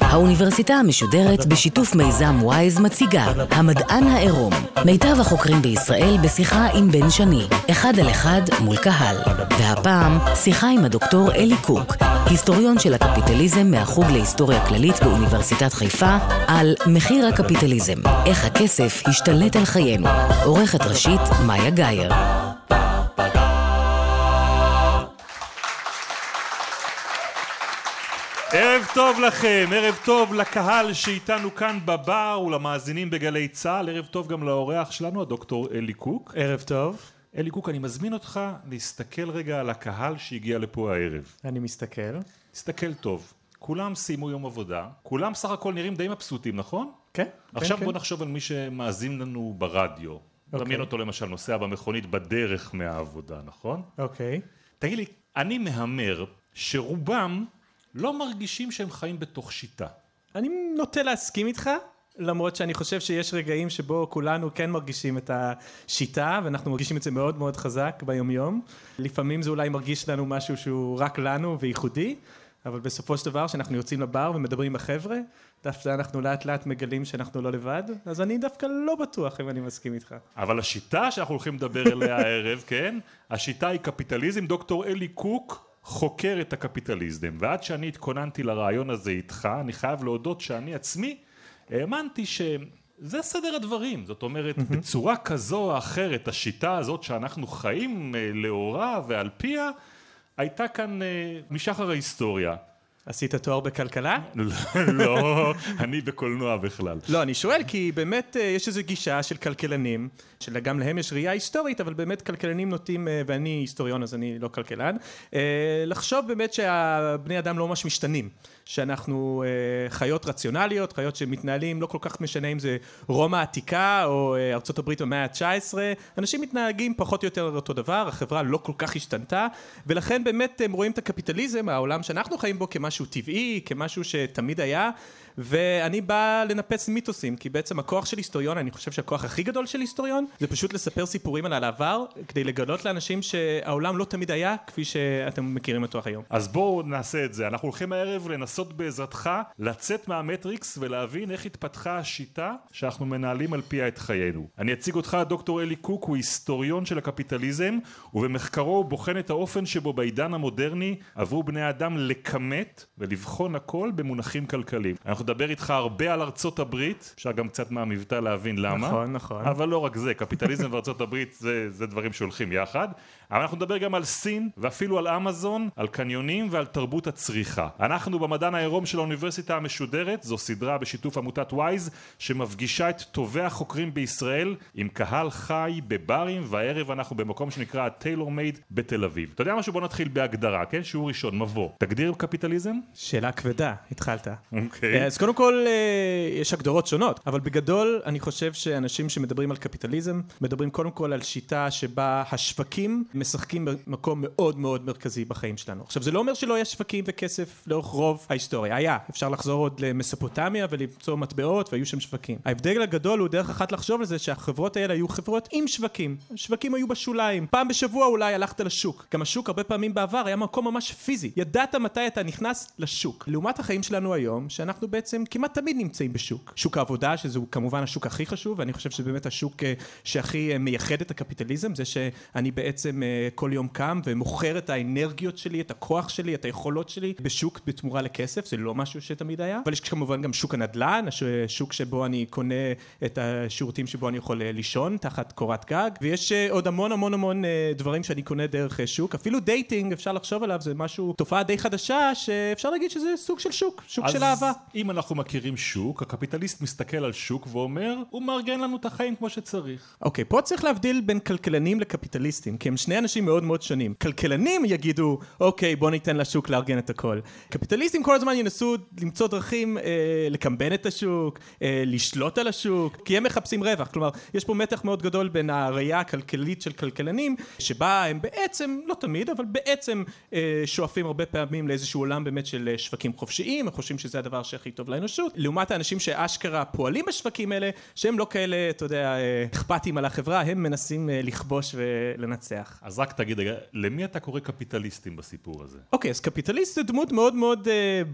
האוניברסיטה המשודרת בשיתוף מיזם וויז מציגה המדען העירום. מיטב החוקרים בישראל בשיחה עם בן שני אחד על אחד מול קהל. והפעם שיחה עם הדוקטור אלי קוק היסטוריון של הקפיטליזם מהחוג להיסטוריה כללית באוניברסיטת חיפה על מחיר הקפיטליזם איך הכסף השתלט על חיינו. עורכת ראשית מאיה גאייר טוב לכם, ערב טוב לקהל שאיתנו כאן בבר ולמאזינים בגלי צה"ל, ערב טוב גם לאורח שלנו, הדוקטור אלי קוק. ערב טוב. אלי קוק, אני מזמין אותך להסתכל רגע על הקהל שהגיע לפה הערב. אני מסתכל. תסתכל טוב. כולם סיימו יום עבודה, כולם סך הכל נראים די מבסוטים, נכון? כן. עכשיו כן, בוא כן. נחשוב על מי שמאזין לנו ברדיו. אוקיי. דמיין אותו למשל נוסע במכונית בדרך מהעבודה, נכון? אוקיי. תגיד לי, אני מהמר שרובם לא מרגישים שהם חיים בתוך שיטה. אני נוטה להסכים איתך, למרות שאני חושב שיש רגעים שבו כולנו כן מרגישים את השיטה, ואנחנו מרגישים את זה מאוד מאוד חזק ביומיום. לפעמים זה אולי מרגיש לנו משהו שהוא רק לנו וייחודי, אבל בסופו של דבר, כשאנחנו יוצאים לבר ומדברים עם החבר'ה, דווקא אנחנו לאט לאט מגלים שאנחנו לא לבד, אז אני דווקא לא בטוח אם אני מסכים איתך. אבל השיטה שאנחנו הולכים לדבר עליה הערב, כן? השיטה היא קפיטליזם. דוקטור אלי קוק חוקר את הקפיטליזם. ועד שאני התכוננתי לרעיון הזה איתך, אני חייב להודות שאני עצמי האמנתי שזה סדר הדברים. זאת אומרת, בצורה כזו או אחרת, השיטה הזאת שאנחנו חיים אה, לאורה ועל פיה, הייתה כאן אה, משחר ההיסטוריה. עשית תואר בכלכלה? לא, אני בקולנוע בכלל. לא, אני שואל כי באמת אה, יש איזו גישה של כלכלנים, שגם להם יש ראייה היסטורית, אבל באמת כלכלנים נוטים, אה, ואני היסטוריון אז אני לא כלכלן, אה, לחשוב באמת שהבני אדם לא ממש משתנים, שאנחנו חיות רציונליות, חיות שמתנהלים, לא כל כך משנה אם זה רומא העתיקה או ארצות הברית במאה ה-19, אנשים מתנהגים פחות או יותר אותו דבר, החברה לא כל כך השתנתה, ולכן באמת הם רואים את הקפיטליזם, העולם שאנחנו חיים בו, כמשהו טבעי, כמשהו שתמיד היה, ואני בא לנפץ מיתוסים, כי בעצם הכוח של היסטוריון, אני חושב שהכוח הכי גדול של היסטוריון, זה פשוט לספר סיפורים על העבר, כדי לגלות לאנשים שהעולם לא תמיד היה כפי שאתם מכירים אותו היום. אז בואו נעשה את זה. אנחנו הולכים הערב לנסות בעזרתך לצאת מהמטריקס ולהבין איך התפתחה השיטה שאנחנו מנהלים על פיה את חיינו. אני אציג אותך, דוקטור אלי קוק הוא היסטוריון של הקפיטליזם, ובמחקרו הוא בוחן את האופן שבו בעידן המודרני עברו בני האדם לכמת ולבחון הכל במונחים כלכליים. אנחנו נדבר איתך הרבה על ארצות הברית, אפשר גם קצת מהמבטא להבין למה. נכון, נכון. אבל לא רק זה, קפיטליזם וארצות הברית זה, זה דברים שהולכים יחד. אבל אנחנו נדבר גם על סין, ואפילו על אמזון, על קניונים ועל תרבות הצריכה. אנחנו במדען העירום של האוניברסיטה המשודרת, זו סדרה בשיתוף עמותת וויז, שמפגישה את טובי החוקרים בישראל עם קהל חי בברים, והערב אנחנו במקום שנקרא טיילור מייד בתל אביב. אתה יודע משהו? בוא נתחיל בהגדרה, כן? שיעור ראשון, מבוא. תגדיר קפיטליזם? שאלה כבדה, התחלת. אוקיי. אז קודם כל, אה, יש הגדרות שונות, אבל בגדול, אני חושב שאנשים שמדברים על קפיטליזם, מדברים קודם כל על שיטה שבה השווקים משחקים במקום מאוד מאוד מרכזי בחיים שלנו. עכשיו, זה לא אומר שלא יש שווקים וכסף לאורך רוב ההיסטוריה. היה, אפשר לחזור עוד למסופוטמיה ולמצוא מטבעות והיו שם שווקים. ההבדל הגדול הוא דרך אחת לחשוב על זה שהחברות האלה היו חברות עם שווקים. השווקים היו בשוליים. פעם בשבוע אולי הלכת לשוק. גם השוק הרבה פעמים בעבר היה מקום ממש פיזי. ידעת מתי אתה נכנס לשוק. לעומת החיים שלנו היום, שאנחנו בעצם כמעט תמיד נמצאים בשוק. שוק העבודה, שזהו כמובן השוק הכי חשוב, ואני חושב שזה באמת השוק אה, שהכי אה, מייחד את הקפיטליזם, זה שאני בעצם אה, כל יום קם ומוכר את האנרגיות שלי, את הכוח שלי, את היכולות שלי, בשוק בתמורה לכסף, זה לא משהו שתמיד היה. אבל יש כמובן גם שוק הנדל"ן, שוק שבו אני קונה את השירותים שבו אני יכול לישון, תחת קורת גג, ויש עוד המון המון המון דברים שאני קונה דרך שוק. אפילו dating, אפשר לחשוב עליו, זה משהו, תופעה די חדשה, שאפשר להגיד שזה סוג של שוק, שוק של אהבה. אם אנחנו מכירים שוק, הקפיטליסט מסתכל על שוק ואומר, הוא מארגן לנו את החיים כמו שצריך. אוקיי, פה צריך להבדיל בין כלכלנים לקפיטליסטים, כי הם שני אנשים מאוד מאוד שונים. כלכלנים יגידו, אוקיי, בוא ניתן לשוק לארגן את הכל. קפיטליסטים כל הזמן ינסו למצוא דרכים אה, לקמבן את השוק, אה, לשלוט על השוק, כי הם מחפשים רווח. כלומר, יש פה מתח מאוד גדול בין הראייה הכלכלית של כלכלנים, שבה הם בעצם, לא תמיד, אבל בעצם אה, שואפים הרבה פעמים לאיזשהו עולם באמת של אה, שווקים חופשיים, הם חושבים שזה הדבר שהכי טוב לאנושות, לעומת האנשים שאשכרה פועלים בשווקים האלה, שהם לא כאלה, אתה יודע, אכפתיים על החברה, הם מנסים לכבוש ולנצח. אז רק תגיד למי אתה קורא קפיטליסטים בסיפור הזה? אוקיי, אז קפיטליסט זה דמות מאוד מאוד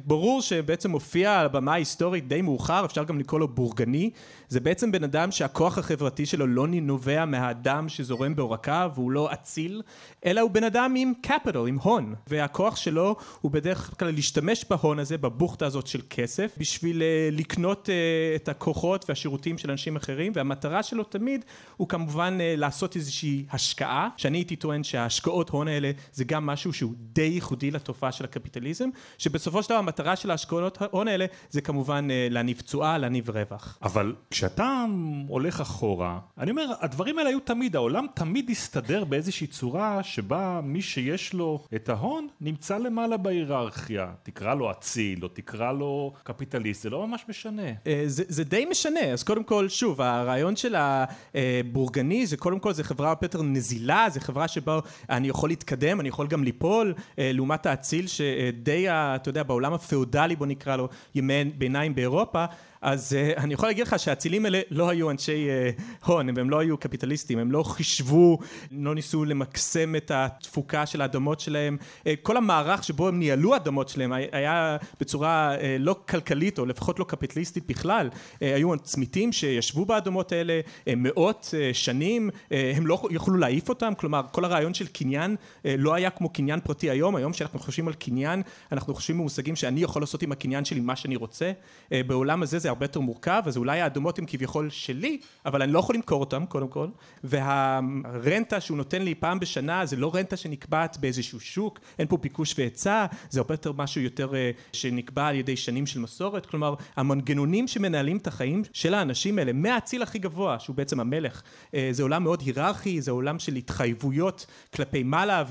ברור שבעצם מופיע על הבמה ההיסטורית די מאוחר, אפשר גם לקרוא לו בורגני. זה בעצם בן אדם שהכוח החברתי שלו לא נובע מהאדם שזורם בעורקיו, והוא לא אציל, אלא הוא בן אדם עם capital, עם הון. והכוח שלו הוא בדרך כלל להשתמש בהון הזה, בבוכטה הזאת של כסף, בשביל אה, לקנות uh, את הכוחות והשירותים של אנשים אחרים, והמטרה שלו תמיד הוא כמובן uh, לעשות איזושהי השקעה, שאני הייתי טוען שההשקעות הון האלה זה גם משהו שהוא די ייחודי לתופעה של הקפיטליזם, שבסופו של דבר המטרה של ההשקעות הון האלה זה כמובן להניב תשואה, להניב רווח. אבל כשאתה הולך אחורה, אני אומר, הדברים האלה היו תמיד, העולם תמיד הסתדר באיזושהי צורה שבה מי שיש לו את ההון נמצא למעלה בהיררכיה. תקרא לו אציל או תקרא לו קפיטליסט, זה לא ממש משנה. אה, זה, זה די משנה, אז קודם כל, שוב, הרעיון של הבורגני זה קודם כל, זה חברה הרבה יותר נזילה, זה חברה שבה אני יכול להתקדם, אני יכול גם ליפול, אה, לעומת האציל שדי, אתה יודע, בעולם הפאודלי, בוא נקרא לו, ימי ביניים באירופה, אז uh, אני יכול להגיד לך שהאצילים האלה לא היו אנשי uh, הון, הם לא היו קפיטליסטים, הם לא חישבו, לא ניסו למקסם את התפוקה של האדמות שלהם, uh, כל המערך שבו הם ניהלו האדמות שלהם היה בצורה uh, לא כלכלית או לפחות לא קפיטליסטית בכלל, uh, היו צמיתים שישבו באדמות האלה uh, מאות uh, שנים, uh, הם לא יכלו להעיף אותם, כלומר כל הרעיון של קניין uh, לא היה כמו קניין פרטי היום, היום כשאנחנו חושבים על קניין אנחנו חושבים במושגים שאני יכול לעשות עם הקניין שלי מה שאני רוצה, בעולם הזה זה הרבה יותר מורכב, אז אולי האדומות הן כביכול שלי, אבל אני לא יכול למכור אותן קודם כל, והרנטה שהוא נותן לי פעם בשנה זה לא רנטה שנקבעת באיזשהו שוק, אין פה ביקוש והיצע, זה הרבה יותר משהו יותר אה, שנקבע על ידי שנים של מסורת, כלומר המנגנונים שמנהלים את החיים של האנשים האלה, מהאציל הכי גבוה, שהוא בעצם המלך, אה, זה עולם מאוד היררכי, זה עולם של התחייבויות כלפי מעלה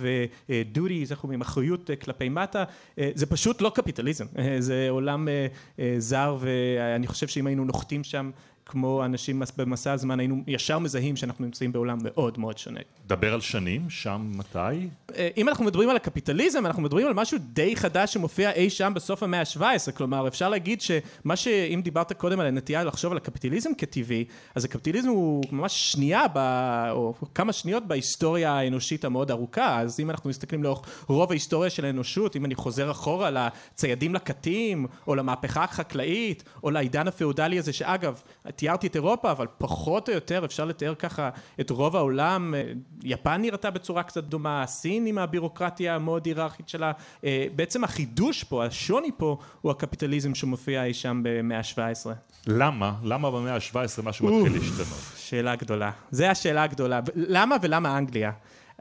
ודודי, איך אומרים, אחריות אה, כלפי מטה, זה פשוט לא קפיטליזם, זה עולם זר ואני חושב שאם היינו נוחתים שם כמו אנשים במסע הזמן היינו ישר מזהים שאנחנו נמצאים בעולם מאוד מאוד שונה. דבר על שנים, שם מתי? אה, אם אנחנו מדברים על הקפיטליזם, אנחנו מדברים על משהו די חדש שמופיע אי שם בסוף המאה ה-17, כלומר אפשר להגיד שמה שאם דיברת קודם על הנטייה לחשוב על הקפיטליזם כטבעי, אז הקפיטליזם הוא ממש שנייה, ב, או כמה שניות בהיסטוריה האנושית המאוד ארוכה, אז אם אנחנו מסתכלים לאורך רוב ההיסטוריה של האנושות, אם אני חוזר אחורה לציידים לקטים, או למהפכה החקלאית, או לעידן הפאודלי הזה, שאגב, תיארתי את אירופה, אבל פחות או יותר אפשר לתאר ככה את רוב העולם. אה, יפן נראתה בצורה קצת דומה, סין עם הבירוקרטיה המאוד היררכית שלה. אה, בעצם החידוש פה, השוני פה, הוא הקפיטליזם שמופיע אי שם במאה ה-17. למה? למה במאה ה-17 משהו מתחיל להשתנות? שאלה גדולה. זו השאלה הגדולה. למה ולמה אנגליה?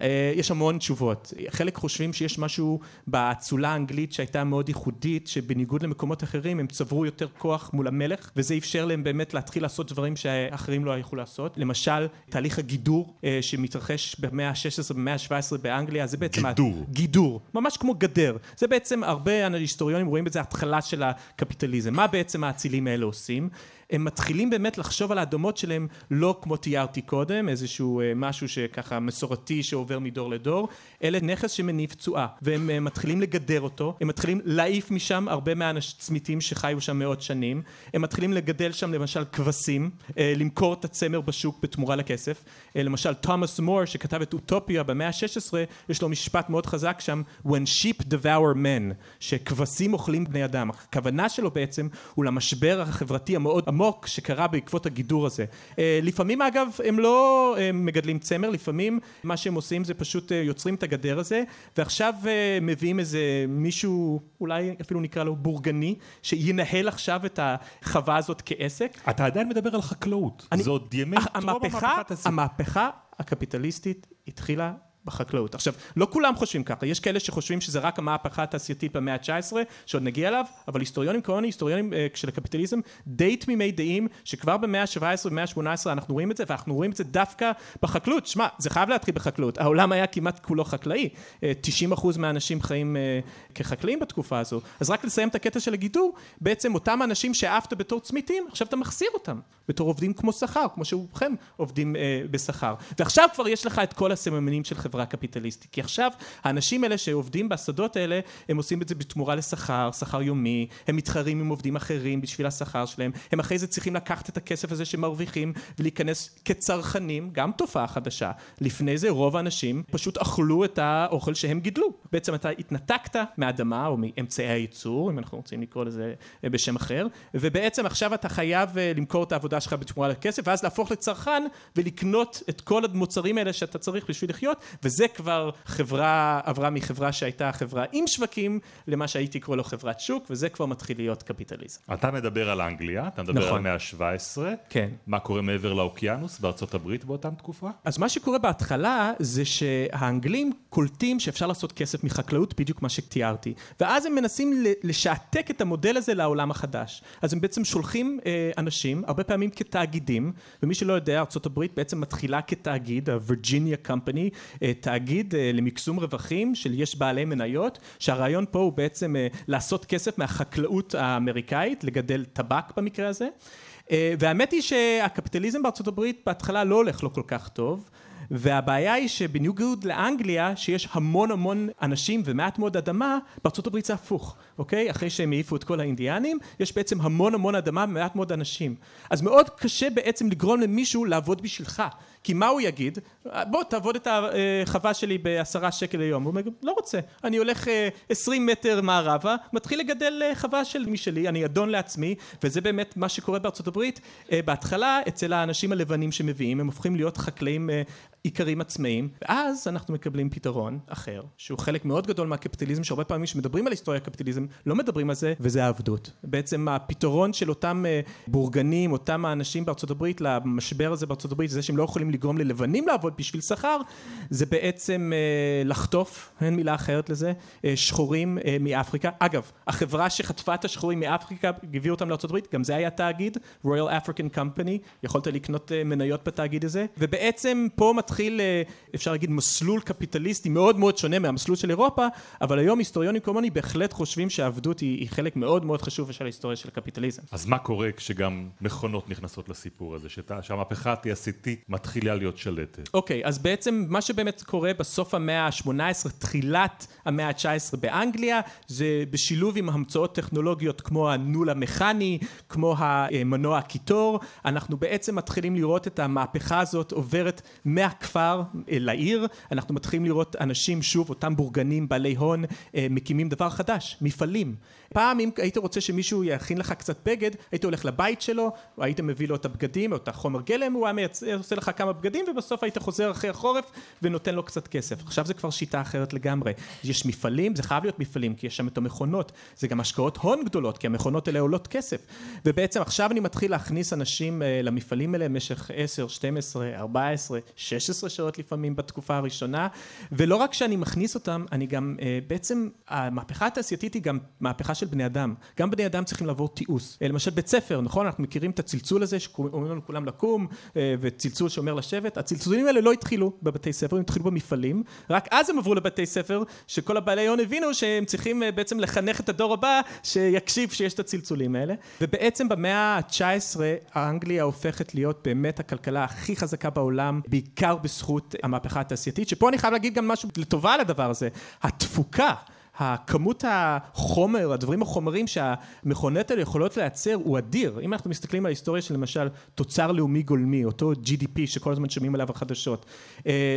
אה, יש המון תשובות. חלק חושבים שיש משהו באצולה האנגלית שהייתה מאוד ייחודית, שבניגוד למקומות אחרים הם צברו יותר כוח מול המלך, וזה אפשר להם באמת להתחיל לעשות דברים שאחרים לא יכלו לעשות. למשל, תהליך הגידור אה, שמתרחש במאה ה-16 ובמאה ה-17 באנגליה, זה בעצם... גידור. גידור. ממש כמו גדר. זה בעצם, הרבה היסטוריונים רואים את זה התחלה של הקפיטליזם. מה בעצם האצילים האלה עושים? הם מתחילים באמת לחשוב על האדומות שלהם לא כמו תיארתי קודם, איזשהו אה, משהו שככה מסורתי שעובר מדור לדור, אלא נכס שמניב תשואה, והם אה, מתחילים לגדר אותו, הם מתחילים להעיף משם הרבה מהצמיתים שחיו שם מאות שנים, הם מתחילים לגדל שם למשל כבשים, אה, למכור את הצמר בשוק בתמורה לכסף, למשל תומאס מור שכתב את אוטופיה במאה ה-16, יש לו משפט מאוד חזק שם, When sheep devour men, שכבשים אוכלים בני אדם, הכוונה שלו בעצם הוא למשבר החברתי המאוד עמוק שקרה בעקבות הגידור הזה. אה, לפעמים אגב הם לא אה, מגדלים צמר, לפעמים מה שהם עושים זה פשוט אה, יוצרים את הגדר הזה ועכשיו מביאים איזה מישהו אולי אפילו נקרא לו בורגני שינהל עכשיו את החווה הזאת כעסק. אתה עדיין מדבר על חקלאות, אני, זה עוד ימי טרום המהפכה המהפכה הקפיטליסטית התחילה בחקלאות. עכשיו, לא כולם חושבים ככה, יש כאלה שחושבים שזה רק המהפכה התעשייתית במאה ה-19, שעוד נגיע אליו, אבל היסטוריונים כמוני, היסטוריונים uh, של הקפיטליזם, די תמימי דעים, שכבר במאה ה-17 ובמאה ה-18 אנחנו רואים את זה, ואנחנו רואים את זה דווקא בחקלאות. שמע, זה חייב להתחיל בחקלאות, העולם היה כמעט כולו חקלאי, uh, אה, 90% מהאנשים חיים uh, כחקלאים בתקופה הזו, אז רק לסיים את הקטע של הגידור, בעצם אותם אנשים שאהבת בתור צמיתים, עכשיו אתה מחזיר אותם, בתור עובדים כמו שכר, כמו שרובכם עובדים uh, בשכר. ועכשיו כבר יש לך את כל הסממנים של חברה חברה קפיטליסטית. כי עכשיו, האנשים האלה שעובדים בשדות האלה, הם עושים את זה בתמורה לשכר, שכר יומי, הם מתחרים עם עובדים אחרים בשביל השכר שלהם, הם אחרי זה צריכים לקחת את הכסף הזה שמרוויחים ולהיכנס כצרכנים, גם תופעה חדשה. לפני זה רוב האנשים פשוט אכלו את האוכל שהם גידלו. בעצם אתה התנתקת מהאדמה או מאמצעי הייצור, אם אנחנו רוצים לקרוא לזה בשם אחר, ובעצם עכשיו אתה חייב אה, למכור את העבודה שלך בתמורה לכסף, ואז להפוך לצרכן ולקנות את כל המוצרים האלה שאתה צריך בשביל לחיות, וזה כבר חברה, עברה מחברה שהייתה חברה עם שווקים, למה שהייתי קורא לו חברת שוק, וזה כבר מתחיל להיות קפיטליזם. אתה מדבר על אנגליה, אתה מדבר נכון. על המאה ה-17. כן. מה קורה מעבר לאוקיינוס בארצות הברית באותה תקופה? אז מה שקורה בהתחלה זה שהאנגלים קולטים שאפשר לעשות כסף מחקלאות, בדיוק מה שתיארתי. ואז הם מנסים לשעתק את המודל הזה לעולם החדש. אז הם בעצם שולחים אה, אנשים, הרבה פעמים כתאגידים, ומי שלא יודע, ארה"ב בעצם מתחילה כתאגיד, ה-Virginia Company, אה, תאגיד אה, למקסום רווחים של יש בעלי מניות, שהרעיון פה הוא בעצם אה, לעשות כסף מהחקלאות האמריקאית, לגדל טבק במקרה הזה. אה, והאמת היא שהקפיטליזם בארצות הברית בהתחלה לא הולך לו כל כך טוב. והבעיה היא שבניגוד לאנגליה, שיש המון המון אנשים ומעט מאוד אדמה, בארצות הברית זה הפוך, אוקיי? אחרי שהם העיפו את כל האינדיאנים, יש בעצם המון המון אדמה ומעט מאוד אנשים. אז מאוד קשה בעצם לגרום למישהו לעבוד בשבילך. כי מה הוא יגיד? בוא תעבוד את החווה שלי בעשרה שקל ליום. הוא אומר, לא רוצה, אני הולך אה, עשרים מטר מערבה, מתחיל לגדל אה, חווה של משלי, אני אדון לעצמי, וזה באמת מה שקורה בארצות הברית. אה, בהתחלה, אצל האנשים הלבנים שמביאים, הם הופכים להיות חקלאים עיקרים עצמאיים, ואז אנחנו מקבלים פתרון אחר, שהוא חלק מאוד גדול מהקפיטליזם, שהרבה פעמים כשמדברים על היסטוריה הקפיטליזם, לא מדברים על זה, וזה העבדות. בעצם הפתרון של אותם בורגנים, אותם האנשים בארצות הברית, למשבר הזה בארצות הברית, זה שהם לא יכולים לגרום ללבנים לעבוד בשביל שכר, זה בעצם לחטוף, אין מילה אחרת לזה, שחורים מאפריקה. אגב, החברה שחטפה את השחורים מאפריקה, הביאו אותם הברית, גם זה היה תאגיד, Royal African Company, יכולת לקנות מניות בתאגיד הזה, ובעצם פה מתחיל, אפשר להגיד, מסלול קפיטליסטי מאוד מאוד שונה מהמסלול של אירופה, אבל היום היסטוריונים כמוני בהחלט חושבים שהעבדות היא, היא חלק מאוד מאוד חשוב של ההיסטוריה של הקפיטליזם. אז מה קורה כשגם מכונות נכנסות לסיפור הזה, שהמהפכה התעשייתית מתחילה להיות שלטת? אוקיי, okay, אז בעצם מה שבאמת קורה בסוף המאה ה-18, תחילת המאה ה-19 באנגליה, זה בשילוב עם המצאות טכנולוגיות כמו הנול המכני, כמו המנוע הקיטור, אנחנו בעצם מתחילים לראות את המהפכה הזאת עוברת מהכפר לעיר, אנחנו מתחילים לראות אנשים, שוב, אותם בורגנים, בעלי הון, מקימים דבר חדש, מפעלים. פעם אם היית רוצה שמישהו יכין לך קצת בגד, היית הולך לבית שלו, או היית מביא לו את הבגדים או את החומר גלם, הוא היה מייצא, עושה לך כמה בגדים ובסוף היית חוזר אחרי החורף ונותן לו קצת כסף. עכשיו זה כבר שיטה אחרת לגמרי. יש מפעלים, זה חייב להיות מפעלים, כי יש שם את המכונות, זה גם השקעות הון גדולות, כי המכונות האלה עולות כסף. ובעצם עכשיו אני מתחיל להכניס אנשים למפעלים האלה במשך 10, 12, 14, 16 שעות לפעמים בתקופה הראשונה, ולא רק שאני מכניס אותם, אני גם בעצם, המהפכה התעשייתית היא גם מהפכה של בני אדם. גם בני אדם צריכים לעבור תיעוש. למשל בית ספר, נכון? אנחנו מכירים את הצלצול הזה שאומרים לנו כולם לקום, וצלצול שאומר לשבת. הצלצולים האלה לא התחילו בבתי ספר, הם התחילו במפעלים. רק אז הם עברו לבתי ספר, שכל הבעלי הון הבינו שהם צריכים בעצם לחנך את הדור הבא, שיקשיב שיש את הצלצולים האלה. ובעצם במאה ה-19, אנגליה הופכת להיות באמת הכלכלה הכי חזקה בעולם, בעיקר בזכות המהפכה התעשייתית, שפה אני חייב להגיד גם משהו לטובה על הדבר הזה. התפוקה הכמות החומר, הדברים החומרים שהמכונות האלה יכולות לייצר הוא אדיר. אם אנחנו מסתכלים על ההיסטוריה של למשל תוצר לאומי גולמי, אותו GDP שכל הזמן שומעים עליו החדשות,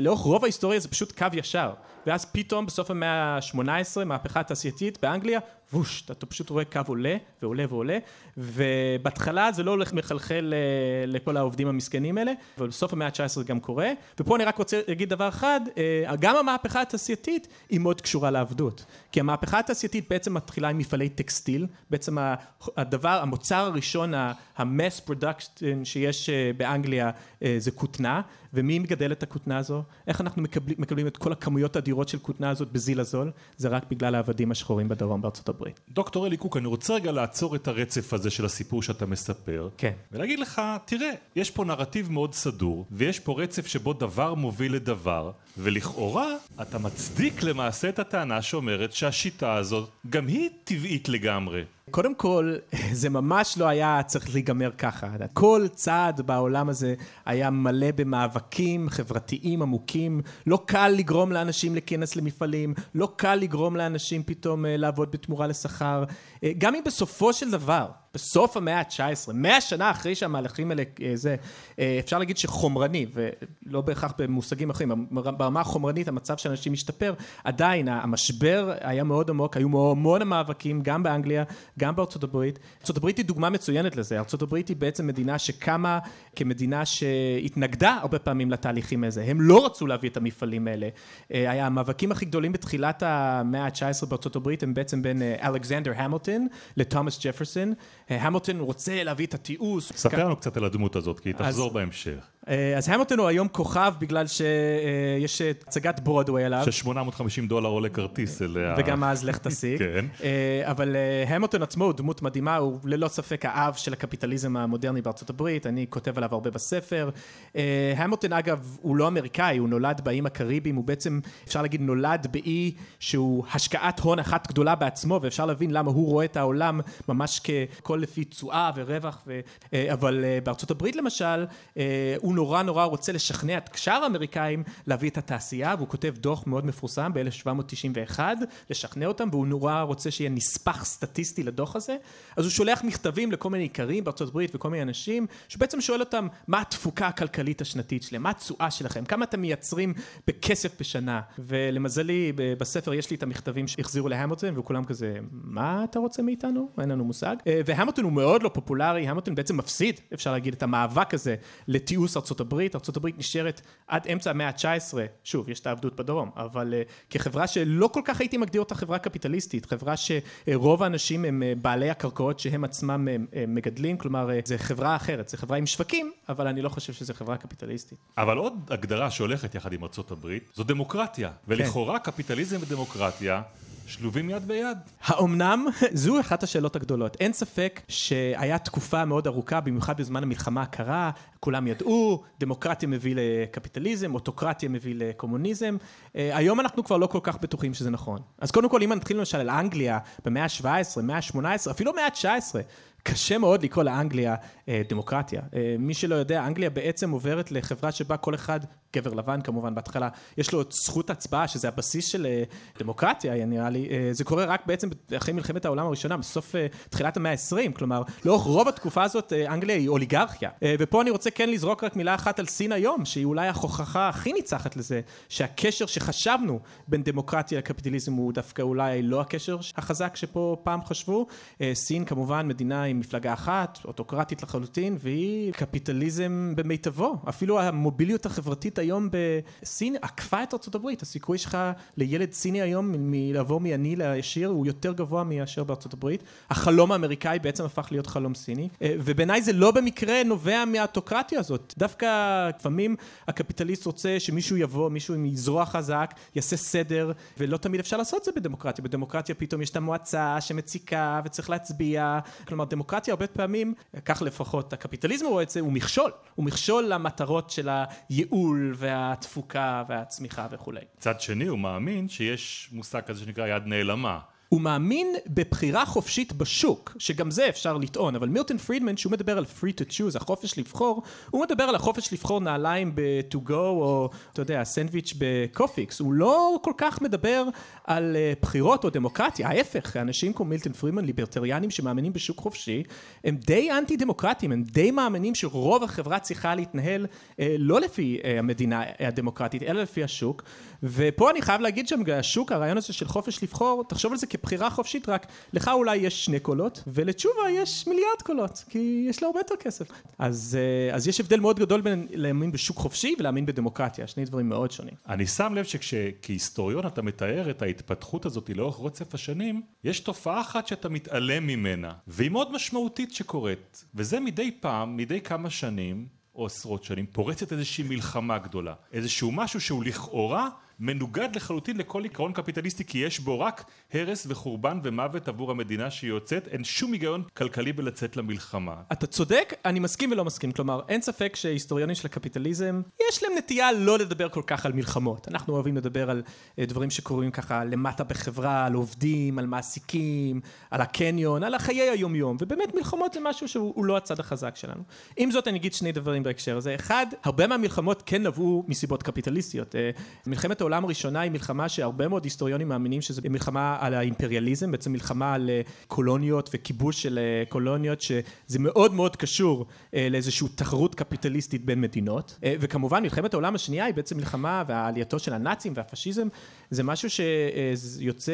לאורך רוב ההיסטוריה זה פשוט קו ישר. ואז פתאום בסוף המאה ה-18, מהפכה התעשייתית באנגליה, ווש, אתה פשוט רואה קו עולה ועולה ועולה, ובהתחלה זה לא הולך מחלחל לכל העובדים המסכנים האלה, אבל בסוף המאה ה-19 זה גם קורה, ופה אני רק רוצה להגיד דבר אחד, גם המהפכה התעשייתית היא מאוד קשורה לעבדות, כי המהפכה התעשייתית בעצם מתחילה עם מפעלי טקסטיל, בעצם הדבר, המוצר הראשון, ה-mass שיש באנגליה זה כותנה, ומי מגדל את הכותנה הזו? איך אנחנו מקבלים, מקבלים את כל הכמויות האדירות של כותנה הזאת בזיל הזול? זה רק בגלל העבדים השחורים בדרום בארצות הברית. דוקטור אלי קוק, אני רוצה רגע לעצור את הרצף הזה של הסיפור שאתה מספר. כן. ולהגיד לך, תראה, יש פה נרטיב מאוד סדור, ויש פה רצף שבו דבר מוביל לדבר, ולכאורה אתה מצדיק למעשה את הטענה שאומרת שהשיטה הזאת גם היא טבעית לגמרי. קודם כל, זה ממש לא היה צריך להיגמר ככה. כל צעד בעולם הזה היה מלא במאבקים חברתיים עמוקים. לא קל לגרום לאנשים להיכנס למפעלים, לא קל לגרום לאנשים פתאום אה, לעבוד בתמורה לשכר. אה, גם אם בסופו של דבר, בסוף המאה ה-19, מאה שנה אחרי שהמהלכים האלה, אה, זה, אפשר להגיד שחומרני, ולא בהכרח במושגים אחרים, ברמה החומרנית המצב של אנשים השתפר, עדיין המשבר היה מאוד עמוק, היו המון המאבקים, גם באנגליה, גם בארצות הברית. ארצות הברית היא דוגמה מצוינת לזה, ארצות הברית היא בעצם מדינה שקמה כמדינה שהתנגדה הרבה פעמים לתהליכים האלה, הם לא רצו להביא את המפעלים האלה. אה, היה המאבקים הכי גדולים בתחילת המאה ה-19 בארצות הברית הם בעצם בין אה, אלכסנדר המילטון לתומאס ג'פרסון. אה, המילטון רוצה להביא את התיעוש. ספר לנו קצת על הדמות הזאת, כי היא תחזור בהמשך. אה, אז המילטון הוא היום כוכב בגלל שיש הצגת ברודווי עליו. ש-850 דולר עולה כרטיס אליה. וגם אז לך תסיק. כן. אה, אבל המילטון עצמו הוא דמות מדהימה, הוא ללא ספק האב של הקפיטליזם המודרני בארצות הברית, אני כותב עליו הרבה בספר. המילטון אגב הוא לא אמריקאי, הוא נולד באיים הקריביים, הוא בעצם אפשר להגיד נולד באי שהוא השקעת הון אחת גדולה בעצמו, ואפשר להבין למה הוא רואה את העולם ממש ככל לפי תשואה ורווח, ו... אה, אבל אה, בארצות הברית למשל, אה, הוא נורא נורא רוצה לשכנע את שאר האמריקאים להביא את התעשייה, והוא כותב דוח מאוד מפורסם ב-1791, לשכנע אותם, והוא נורא רוצה שיהיה נספח סטטיסטי לדוח הזה, אז הוא שולח מכתבים לכל מיני איכרים בארצות הברית וכל מיני אנשים, שבעצם שואל אותם מה התפוקה הכלכלית השנתית שלהם, מה התשואה שלכם, כמה אתם מייצרים בכסף בשנה, ולמזלי בספר יש לי את המכתבים שהחזירו להמילטון, וכולם כזה, מה אתה רוצה מאיתנו? אין לנו מושג. והמילטון הוא מאוד לא פופולרי, המילטון בעצם מפסיד, אפשר להגיד, את המאבק הזה לתיעוש ארצות הברית, ארצות הברית נשארת עד אמצע המאה ה-19, שוב, יש את העבדות בדרום, אבל uh, כחברה שלא כל כך הייתי מגדיר אותה חברה קפיטליסטית, חברה שרוב האנשים הם uh, בעלי הקרקעות שהם עצמם uh, מגדלים, כלומר, uh, זה חברה אחרת, זה חברה עם שווקים, אבל אני לא חושב שזו חברה קפיטליסטית. אבל עוד הגדרה שהולכת יחד עם ארצות הברית, זו דמוקרטיה, ולכאורה כן. קפיטליזם ודמוקרטיה שלובים יד ביד. האומנם? זו אחת השאלות הגדולות. אין ספק שהיה תקופה מאוד ארוכה, במיוחד בזמן המלחמה הקרה, כולם ידעו, דמוקרטיה מביא לקפיטליזם, אוטוקרטיה מביא לקומוניזם. אה, היום אנחנו כבר לא כל כך בטוחים שזה נכון. אז קודם כל, אם נתחיל למשל על אנגליה במאה ה-17, מאה ה-18, אפילו מאה ה-19, קשה מאוד לקרוא לאנגליה אה, דמוקרטיה. אה, מי שלא יודע, אנגליה בעצם עוברת לחברה שבה כל אחד, גבר לבן כמובן בהתחלה, יש לו את זכות הצבעה, שזה הבסיס של אה, דמוקרטיה, נראה לי. אה, זה קורה רק בעצם אחרי מלחמת העולם הראשונה, בסוף אה, תחילת המאה ה-20, כלומר, לאורך רוב התקופה הזאת אנגליה היא אוליגרכיה. ופה אני רוצה כן לזרוק רק מילה אחת על סין היום, שהיא אולי ההוכחה הכי ניצחת לזה, שהקשר שחשבנו בין דמוקרטיה לקפיטליזם הוא דווקא אולי לא הקשר החזק שפה פעם חשבו. סין כמובן מדינה עם מפלגה אחת, אוטוקרטית לחלוטין, והיא קפיטליזם במיטבו. אפילו המוביליות החברתית היום בסין עקפה את ארצות הברית. הסיכוי שלך לילד סיני היום מלעבור מעני לישיר הוא יותר גבוה מאשר בארצות הברית. החלום האמריקאי בעצם הפך להיות חלום סיני, אה, ובעיניי זה לא במקרה נובע מהאוטוקרטיה הזאת. דווקא לפעמים הקפיטליסט רוצה שמישהו יבוא, מישהו עם זרוע חזק, יעשה סדר, ולא תמיד אפשר לעשות את זה בדמוקרטיה. בדמוקרטיה פתאום יש את המועצה שמציקה וצריך להצביע. כלומר, דמוקרטיה הרבה פעמים, כך לפחות הקפיטליזם רואה את זה, הוא מכשול. הוא מכשול למטרות של הייעול והתפוקה והצמיחה וכולי. מצד שני, הוא מאמין שיש מושג כזה שנקרא יד נעלמה. הוא מאמין בבחירה חופשית בשוק, שגם זה אפשר לטעון, אבל מילטון פרידמן, שהוא מדבר על free to choose, החופש לבחור, הוא מדבר על החופש לבחור נעליים בטוגו, או אתה יודע, סנדוויץ' בקופיקס, הוא לא כל כך מדבר על אה, בחירות או דמוקרטיה, ההפך, אנשים כמו מילטון פרידמן, ליברטריאנים שמאמינים בשוק חופשי, הם די אנטי דמוקרטיים, הם די מאמינים שרוב החברה צריכה להתנהל uh, לא לפי uh, המדינה הדמוקרטית, אלא לפי השוק, ופה אני חייב להגיד שהשוק, הרעיון הזה של חופש לבחור, תחשוב על זה כבחירה חופשית, רק לך אולי יש שני קולות, ולתשובה יש מיליארד קולות, כי יש לה הרבה יותר כסף. אז, אה, אז יש הבדל מאוד גדול בין להאמין בשוק חופשי ולהאמין בדמוקרטיה, שני דברים מאוד שונים. אני שם לב שכהיסטוריון אתה מתאר את ההתפתחות הזאת לאורך רצף השנים, יש תופעה אחת שאתה מתעלם ממנה, והיא מאוד משמעותית שקורית, וזה מדי פעם, מדי כמה שנים, או עשרות שנים, פורצת איזושהי מלחמה גדולה. איזשהו משהו שהוא לכאורה מנוגד לחלוטין לכל עיקרון קפיטליסטי כי יש בו רק הרס וחורבן ומוות עבור המדינה שהיא יוצאת, אין שום היגיון כלכלי בלצאת למלחמה. אתה צודק, אני מסכים ולא מסכים, כלומר אין ספק שהיסטוריונים של הקפיטליזם יש להם נטייה לא לדבר כל כך על מלחמות, אנחנו אוהבים לדבר על אה, דברים שקורים ככה למטה בחברה, על עובדים, על מעסיקים, על הקניון, על החיי היומיום, ובאמת מלחמות זה משהו שהוא לא הצד החזק שלנו. עם זאת אני אגיד שני דברים בהקשר הזה, אחד, הרבה מהמלחמות כן נבעו מסיבות קפיטליסטיות, אה, מלחמת העולם הראשונה היא מלחמה שהרבה מאוד היסטוריונים מאמינים שזו מלחמה על האימפריאליזם, בעצם מלחמה על אה, קולוניות וכיבוש של אה, קולוניות, שזה מאוד מאוד קשור אה, לאיזושהי תחרות קפיטליסטית בין מדינות. וכמובן מלחמת העולם השנייה היא בעצם מלחמה ועלייתו של הנאצים והפשיזם, זה משהו שיוצא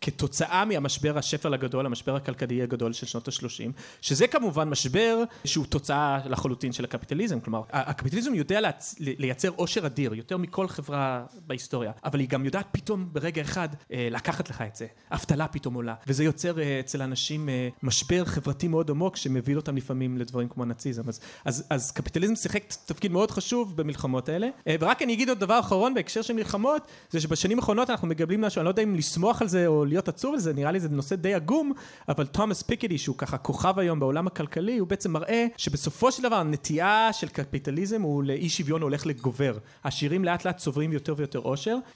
כתוצאה מהמשבר השפל הגדול, המשבר הכלכלי הגדול של שנות ה-30, שזה כמובן משבר שהוא תוצאה לחלוטין של הקפיטליזם, כלומר הקפיטליזם יודע לייצר עושר אדיר, יותר מכל חברה בהיסטוריה, אבל היא גם יודעת פתאום ברגע אחד אה, לקחת לך את זה, אבטלה פתאום עולה, וזה יוצר אה, אצל אנשים אה, משבר חברתי מאוד עמוק שמביא אותם לפעמים לדברים כמו הנאציזם, אז, אז, אז קפיטליזם שיחק תפקיד מאוד חשוב במלחמות האלה, ורק אני אגיד עוד דבר אחרון בהקשר של מלחמות, זה שבשנים האחרונות אנחנו מקבלים משהו, אני לא יודע אם לשמוח על זה או להיות עצוב על זה, נראה לי זה נושא די עגום, אבל תומאס פיקדי שהוא ככה כוכב היום בעולם הכלכלי, הוא בעצם מראה שבסופו של דבר הנטייה של קפיטליזם הוא לאי שוויון הולך לגובר, העשירים לאט לאט צוברים יותר ויותר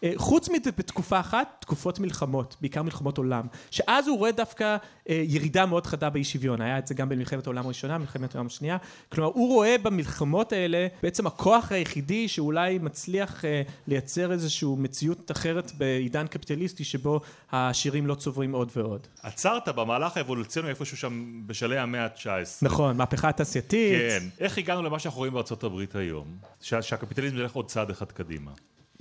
אה, חוץ מזה בתקופה אחת, תקופות מלחמות, בעיקר מלחמות עולם, שאז הוא רואה דווקא אה, ירידה מאוד חדה באי שוויון, היה את זה גם במלחמת העולם הראשונה, מלחמת העולם השנייה, כלומר הוא רואה במלחמות האלה בעצם הכוח היחידי שאולי מצליח אה, לייצר איזושהי מציאות אחרת בעידן קפיטליסטי שבו העשירים לא צוברים עוד ועוד. עצרת במהלך האבולוציוני איפשהו שם בשלהי המאה ה-19. נכון, מהפכה התעשייתית. כן, איך הגענו למה שאנחנו רואים בארצות הברית היום? שהקפיטליזם ילך עוד צעד אחד קדימה.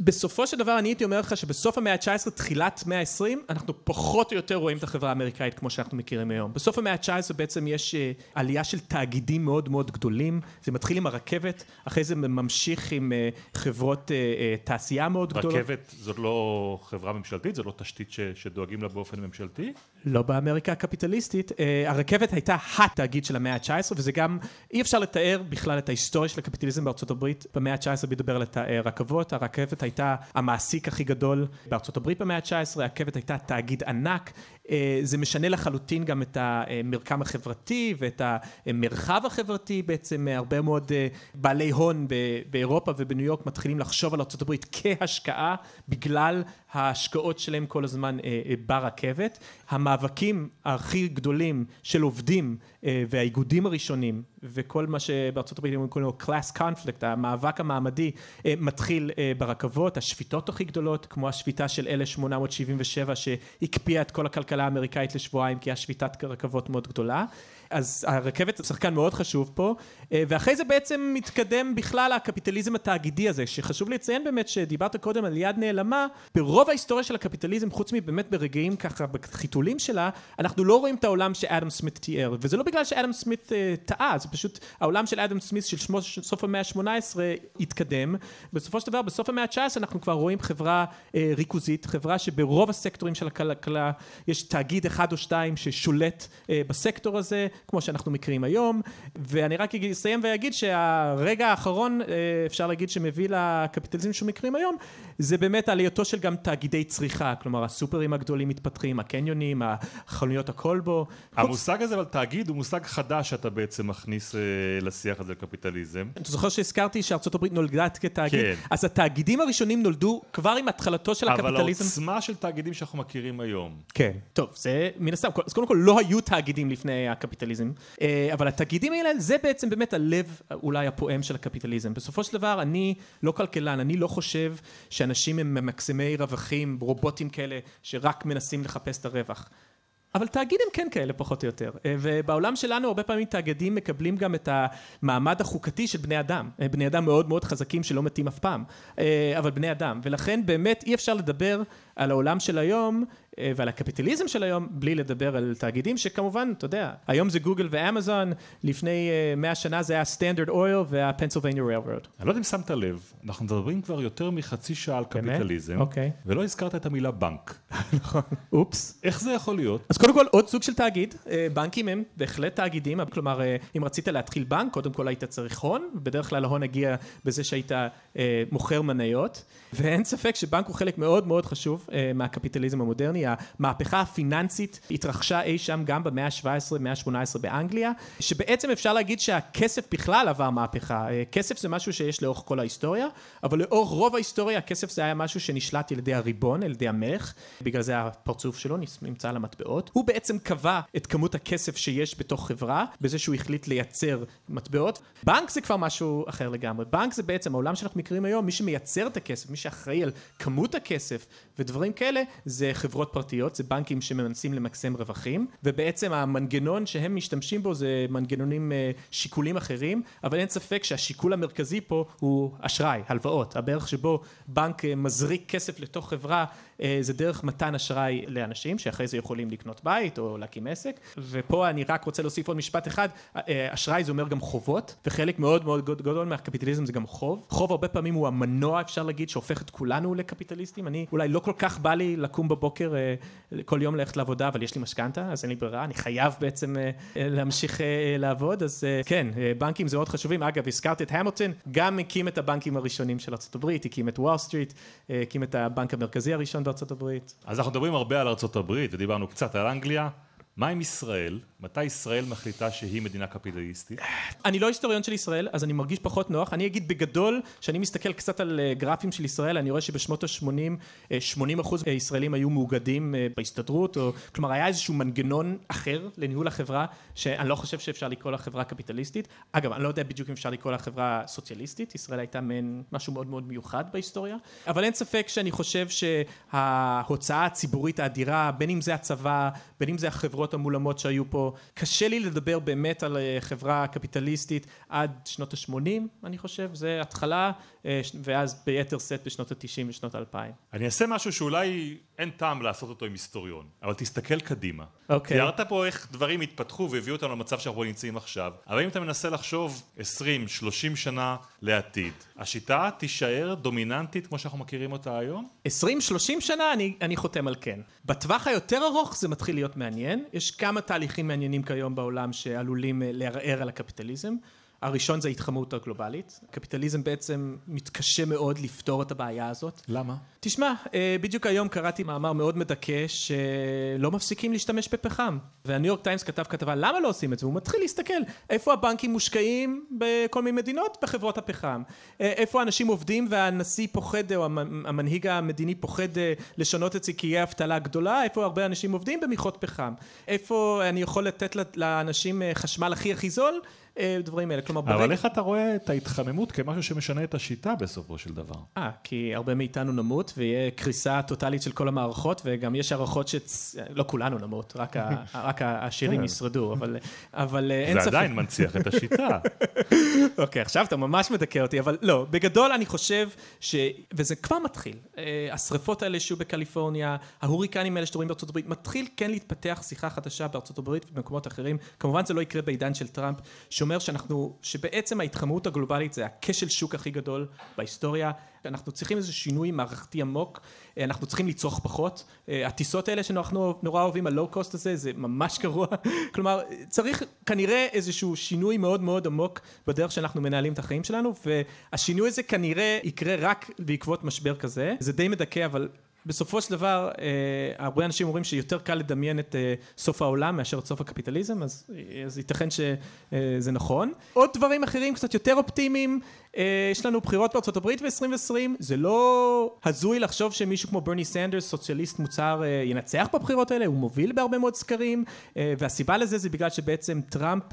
בסופו של דבר אני הייתי אומר לך שבסוף המאה ה-19, תחילת מאה ה-20, אנחנו פחות או יותר רואים את החברה האמריקאית כמו שאנחנו מכירים היום. בסוף המאה ה-19 בעצם יש uh, עלייה של תאגידים מאוד מאוד גדולים, זה מתחיל עם הרכבת, אחרי זה ממשיך עם uh, חברות uh, תעשייה מאוד רכבת גדולות. רכבת זאת לא חברה ממשלתית? זו לא תשתית ש, שדואגים לה באופן ממשלתי? לא באמריקה הקפיטליסטית. Uh, הרכבת הייתה התאגיד של המאה ה-19, וזה גם, אי אפשר לתאר בכלל את ההיסטוריה של הקפיטליזם בארצות הברית. במאה ה-19 מדבר על הרכבות, הרכבת הייתה המעסיק הכי גדול בארצות הברית במאה ה-19, הרכבת הייתה תאגיד ענק, אה, זה משנה לחלוטין גם את המרקם החברתי ואת המרחב החברתי, בעצם הרבה מאוד אה, בעלי הון באירופה ובניו יורק מתחילים לחשוב על הברית כהשקעה בגלל ההשקעות שלהם כל הזמן אה, ברכבת. המאבקים הכי גדולים של עובדים והאיגודים הראשונים וכל מה שבארצות הברית קוראים לו class conflict, המאבק המעמדי מתחיל ברכבות, השביתות הכי גדולות כמו השביתה של 1877 שהקפיאה את כל הכלכלה הכלכלה האמריקאית לשבועיים כי היה שביתת רכבות מאוד גדולה אז הרכבת זה שחקן מאוד חשוב פה, אה, ואחרי זה בעצם מתקדם בכלל הקפיטליזם התאגידי הזה, שחשוב לציין באמת שדיברת קודם על יד נעלמה, ברוב ההיסטוריה של הקפיטליזם, חוץ מבאמת ברגעים ככה, בחיתולים שלה, אנחנו לא רואים את העולם שאדם סמית תיאר, וזה לא בגלל שאדם סמית אה, טעה, זה פשוט העולם של אדם סמית של שמו, סוף המאה ה-18 התקדם, בסופו של דבר בסוף המאה ה-19 אנחנו כבר רואים חברה אה, ריכוזית, חברה שברוב הסקטורים של הכלכלה יש תאגיד אחד או שתיים ששולט אה, בסקטור הזה, כמו שאנחנו מכירים היום, ואני רק אסיים ואגיד שהרגע האחרון, אה, אפשר להגיד שמביא לקפיטליזם שמכירים היום, זה באמת עלייתו של גם תאגידי צריכה, כלומר הסופרים הגדולים מתפתחים, הקניונים, החנויות הכלבו. המושג הזה, אבל תאגיד, הוא מושג חדש שאתה בעצם מכניס אה, לשיח הזה לקפיטליזם. אתה זוכר שהזכרתי שארצות הברית נולדה כתאגיד? כן. אז התאגידים הראשונים נולדו כבר עם התחלתו של אבל הקפיטליזם. אבל העוצמה של תאגידים שאנחנו מכירים היום. כן. טוב, זה מן הסתם, אז קודם כל לא היו תאגידים לפני הקפיטליזם, אה, אבל התאגידים האלה זה בעצם באמת הלב אולי הפועם של הקפיטליזם. בסופו של דבר אני לא כלכלן, אני לא חושב שאנשים הם ממקסמי רווחים, רובוטים כאלה שרק מנסים לחפש את הרווח. אבל תאגיד הם כן כאלה פחות או יותר, אה, ובעולם שלנו הרבה פעמים תאגידים מקבלים גם את המעמד החוקתי של בני אדם, אה, בני אדם מאוד מאוד חזקים שלא מתים אף פעם, אבל בני אדם, ולכן באמת אי אפשר לדבר על העולם של היום אה, ועל הקפיטליזם של היום, בלי לדבר על תאגידים שכמובן, אתה יודע, היום זה גוגל ואמזון, לפני אה, מאה שנה זה היה סטנדרד אויל והפנסילבניה ריילרוד. אני לא יודע אם שמת לב, אנחנו מדברים כבר יותר מחצי שעה על? קפיטליזם, אוקיי. ולא הזכרת את המילה בנק. נכון. אופס. איך זה יכול להיות? אז קודם כל עוד סוג של תאגיד, אה, בנקים הם בהחלט תאגידים, כלומר אה, אם רצית להתחיל בנק, קודם כל היית צריך הון, בדרך כלל ההון הגיע בזה שהיית אה, מוכר מניות, ואין ספק שבנק הוא חלק מאוד מאוד חשוב מהקפיטליזם המודרני, המהפכה הפיננסית התרחשה אי שם גם במאה ה-17, מאה ה-18 באנגליה, שבעצם אפשר להגיד שהכסף בכלל עבר מהפכה, כסף זה משהו שיש לאורך כל ההיסטוריה, אבל לאורך רוב ההיסטוריה הכסף זה היה משהו שנשלט על ידי הריבון, על ידי המלך, בגלל זה הפרצוף שלו נמצא על המטבעות. הוא בעצם קבע את כמות הכסף שיש בתוך חברה, בזה שהוא החליט לייצר מטבעות. בנק זה כבר משהו אחר לגמרי. בנק זה בעצם העולם שאנחנו מכירים היום, מי שמייצר את הכסף, מי שאחראי על כמות הכסף ודברים כאלה, זה חברות פרטיות, זה בנקים שמנסים למקסם רווחים, ובעצם המנגנון שהם משתמשים בו זה מנגנונים אה, שיקולים אחרים, אבל אין ספק שהשיקול המרכזי פה הוא אשראי, הלוואות. הבערך שבו בנק אה, מזריק כסף לתוך חברה אה, זה דרך מתן אשראי לאנשים שאחרי זה יכולים לקנות בית או להקים עסק. ופה אני רק רוצה להוסיף עוד משפט אחד. אה, אשראי זה אומר גם חובות וחלק מאוד מאוד גדול מהקפיטליזם זה גם חוב. חוב הרבה פעמים הוא המנוע אפשר להגיד שהופך את כולנו לקפיטליסטים. אני אולי לא כל כך בא לי לקום בבוקר אה, כל יום ללכת לעבודה אבל יש לי משכנתה אז אין לי ברירה. אני חייב בעצם להמשיך לעבוד. אז כן בנקים זה מאוד חשובים. אגב הזכרתי את המילטון גם הקים את הבנקים הראשונים של ארה"ב הקים את וול סטריט הקים את הבנק המרכזי הראשון בארצות הברית. אז אנחנו מדברים הרבה על הברית, ודיברנו קצת על אנגליה. מה עם ישראל? מתי ישראל מחליטה שהיא מדינה קפיטליסטית? אני לא היסטוריון של ישראל, אז אני מרגיש פחות נוח. אני אגיד בגדול, שאני מסתכל קצת על אה, גרפים של ישראל, אני רואה שבשנות ה-80, 80 אה, אחוז ישראלים היו מאוגדים אה, בהסתדרות, או כלומר היה איזשהו מנגנון אחר לניהול החברה, שאני לא חושב שאפשר לקרוא לה חברה קפיטליסטית. אגב, אני לא יודע בדיוק אם אפשר לקרוא לה חברה סוציאליסטית, ישראל הייתה מעין משהו מאוד מאוד מיוחד בהיסטוריה, אבל אין ספק שאני חושב שההוצאה הציבורית האדירה, בין אם זה הצבא, בין אם זה החברות המולמות שהיו פה, קשה לי לדבר באמת על אה, חברה קפיטליסטית עד שנות ה-80 אני חושב, זה התחלה אה, ואז ביתר שאת בשנות ה-90 ושנות ה-2000. אני אעשה משהו שאולי אין טעם לעשות אותו עם היסטוריון, אבל תסתכל קדימה. אוקיי. תיארת פה איך דברים התפתחו והביאו אותנו למצב שאנחנו נמצאים עכשיו, אבל אם אתה מנסה לחשוב 20-30 שנה לעתיד, השיטה תישאר דומיננטית כמו שאנחנו מכירים אותה היום? 20-30 שנה אני, אני חותם על כן. בטווח היותר ארוך זה מתחיל להיות מעניין, יש כמה תהליכים מעניינים כיום בעולם שעלולים אה, לערער על הקפיטליזם. הראשון זה ההתחממות הגלובלית. קפיטליזם בעצם מתקשה מאוד לפתור את הבעיה הזאת. למה? תשמע, אה, בדיוק היום קראתי מאמר מאוד מדכא שלא מפסיקים להשתמש בפחם. והניו יורק טיימס כתב כתבה למה לא עושים את זה? הוא מתחיל להסתכל איפה הבנקים מושקעים בכל מיני מדינות בחברות הפחם. אה, איפה אנשים עובדים והנשיא פוחד או המנהיג המדיני פוחד אה, לשנות את זה כי יהיה אבטלה גדולה. איפה הרבה אנשים עובדים במכרות פחם. איפה אני יכול לתת לאנשים חשמל הכי הכי זול. דברים האלה, כלומר אבל ברגע... איך אתה רואה את ההתחממות כמשהו שמשנה את השיטה בסופו של דבר? אה, כי הרבה מאיתנו נמות ויהיה קריסה טוטאלית של כל המערכות וגם יש הערכות ש... לא כולנו נמות, רק, ה... רק העשירים כן. ישרדו, אבל, אבל אין ספק. זה עדיין מנציח את השיטה. אוקיי, עכשיו אתה ממש מדכא אותי, אבל לא, בגדול אני חושב ש... וזה כבר מתחיל. אה, השריפות האלה שהיו בקליפורניה, ההוריקנים האלה שאתם רואים בארצות הברית, מתחיל כן להתפתח שיחה חדשה בארצות הברית ובמקומות אחרים. כמובן זה לא יקרה בעידן של טראמפ, שאומר שאנחנו, שבעצם ההתחממות הגלובלית זה הכשל שוק הכי גדול בהיסטוריה. אנחנו צריכים איזה שינוי מערכתי עמוק, אה, אנחנו צריכים לצרוך פחות. אה, הטיסות האלה שאנחנו נורא אוהבים, הלואו קוסט הזה, זה ממש גרוע. כלומר, צריך כנראה איזשהו שינוי מאוד מאוד עמוק בדרך שאנחנו מנהלים את החיים שלנו, והשינוי הזה כנראה יקרה רק בעקבות משבר כזה. זה די מדכא, אבל בסופו של דבר, אה, הרבה אנשים אומרים שיותר קל לדמיין את אה, סוף העולם מאשר את סוף הקפיטליזם, אז, אז ייתכן שזה אה, נכון. עוד דברים אחרים קצת יותר אופטימיים, אה, יש לנו בחירות בארצות הברית ב-2020, זה לא הזוי לחשוב שמישהו כמו ברני סנדרס, סוציאליסט מוצהר, אה, ינצח בבחירות האלה, הוא מוביל בהרבה מאוד סקרים, אה, והסיבה לזה זה בגלל שבעצם טראמפ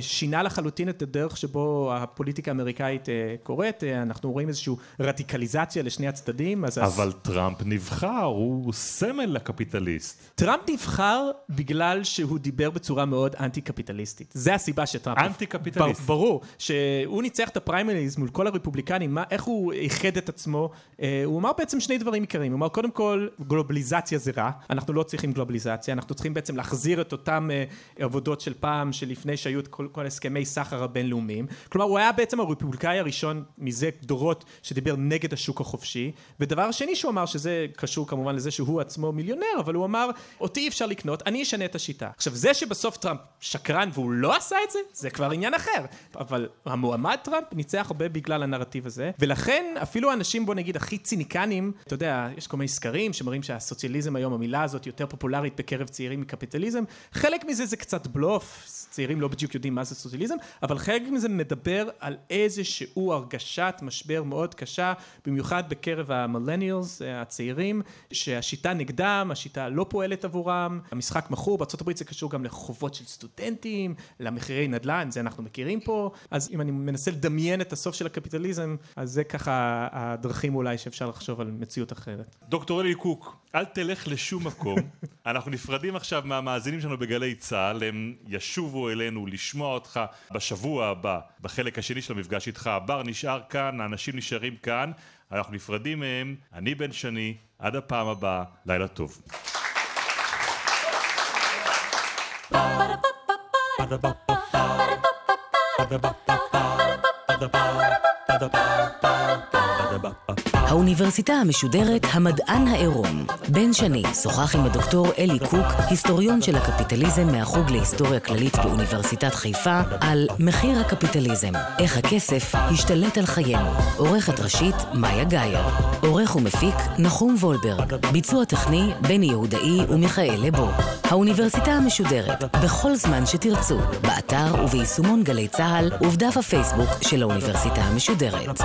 שינה לחלוטין את הדרך שבו הפוליטיקה האמריקאית קורית, אנחנו רואים איזושהי רדיקליזציה לשני הצדדים. אבל אז... טראמפ נבחר, הוא סמל לקפיטליסט. טראמפ נבחר בגלל שהוא דיבר בצורה מאוד אנטי-קפיטליסטית. זה הסיבה שטראמפ... אנטי-קפיטליסט. ברור, שהוא ניצח את הפריימריז מול כל הרפובליקנים, מה, איך הוא איחד את עצמו. אה, הוא אמר בעצם שני דברים עיקריים. הוא אמר, קודם כל, גלובליזציה זה רע, אנחנו לא צריכים גלובליזציה, אנחנו צריכים בעצם להחזיר את אותם אה, עבודות של פעם, שלפני שהיו את כל, כל הסכמי סחר הבינלאומיים. כלומר, הוא היה בעצם הרפובליקאי הראשון מזה דורות שדיבר נגד השוק החופשי. ודבר שני שהוא אמר, שזה קשור כמובן לזה שהוא עצמו מיליונר, אבל הוא אמר, אותי אי אפשר לקנות, אני אשנה את השיטה. עכשיו, זה שבסוף טראמפ שקרן והוא לא עשה את זה, זה כבר עניין אחר. אבל המועמד טראמפ ניצח הרבה בגלל הנרטיב הזה, ולכן אפילו האנשים, בוא נגיד, הכי ציניקנים, אתה יודע, יש כל מיני סקרים שמראים שהסוציאליזם היום, המילה הזאת יותר פופולרית בקרב צעירים מקפיטליזם, חלק מזה זה קצת בלוף, צעירים לא בדיוק יודעים מה זה סוציאליזם, אבל חלק מזה מדבר על איזשהו הרגשת משבר מאוד קשה, במיוחד בקרב המילניאלס, הצעירים, שהשיטה נגדם, השיטה לא פועלת עבורם, המשחק מכור, בארה"ב זה קשור גם לחובות של סטודנטים, למחירי נדל"ן, זה אנחנו מכירים פה, אז אם אני מנסה לדמיין את הסוף של הקפיטליזם, אז זה ככה הדרכים אולי שאפשר לחשוב על מציאות אחרת. דוקטור אלי קוק, אל תלך לשום מקום, אנחנו נפרדים עכשיו מהמאזינים שלנו בגלי צה"ל, הם ישובו אלינו לשמוע אותך בשבוע הבא, בחלק השני של המפגש איתך, הבר נשאר כאן, האנשים נשארים כאן, אנחנו נפרדים מהם, אני בן שני, עד הפעם הבאה, לילה טוב. האוניברסיטה המשודרת המדען העירום. בן שני שוחח עם הדוקטור אלי קוק, היסטוריון של הקפיטליזם מהחוג להיסטוריה כללית באוניברסיטת חיפה, על מחיר הקפיטליזם, איך הכסף השתלט על חיינו. עורכת ראשית, מאיה גאייר. עורך ומפיק, נחום וולברג. ביצוע טכני, בני יהודאי ומיכאל לבו. האוניברסיטה המשודרת, בכל זמן שתרצו, באתר וביישומון גלי צה"ל ובדף הפייסבוק של האוניברסיטה המשודרת.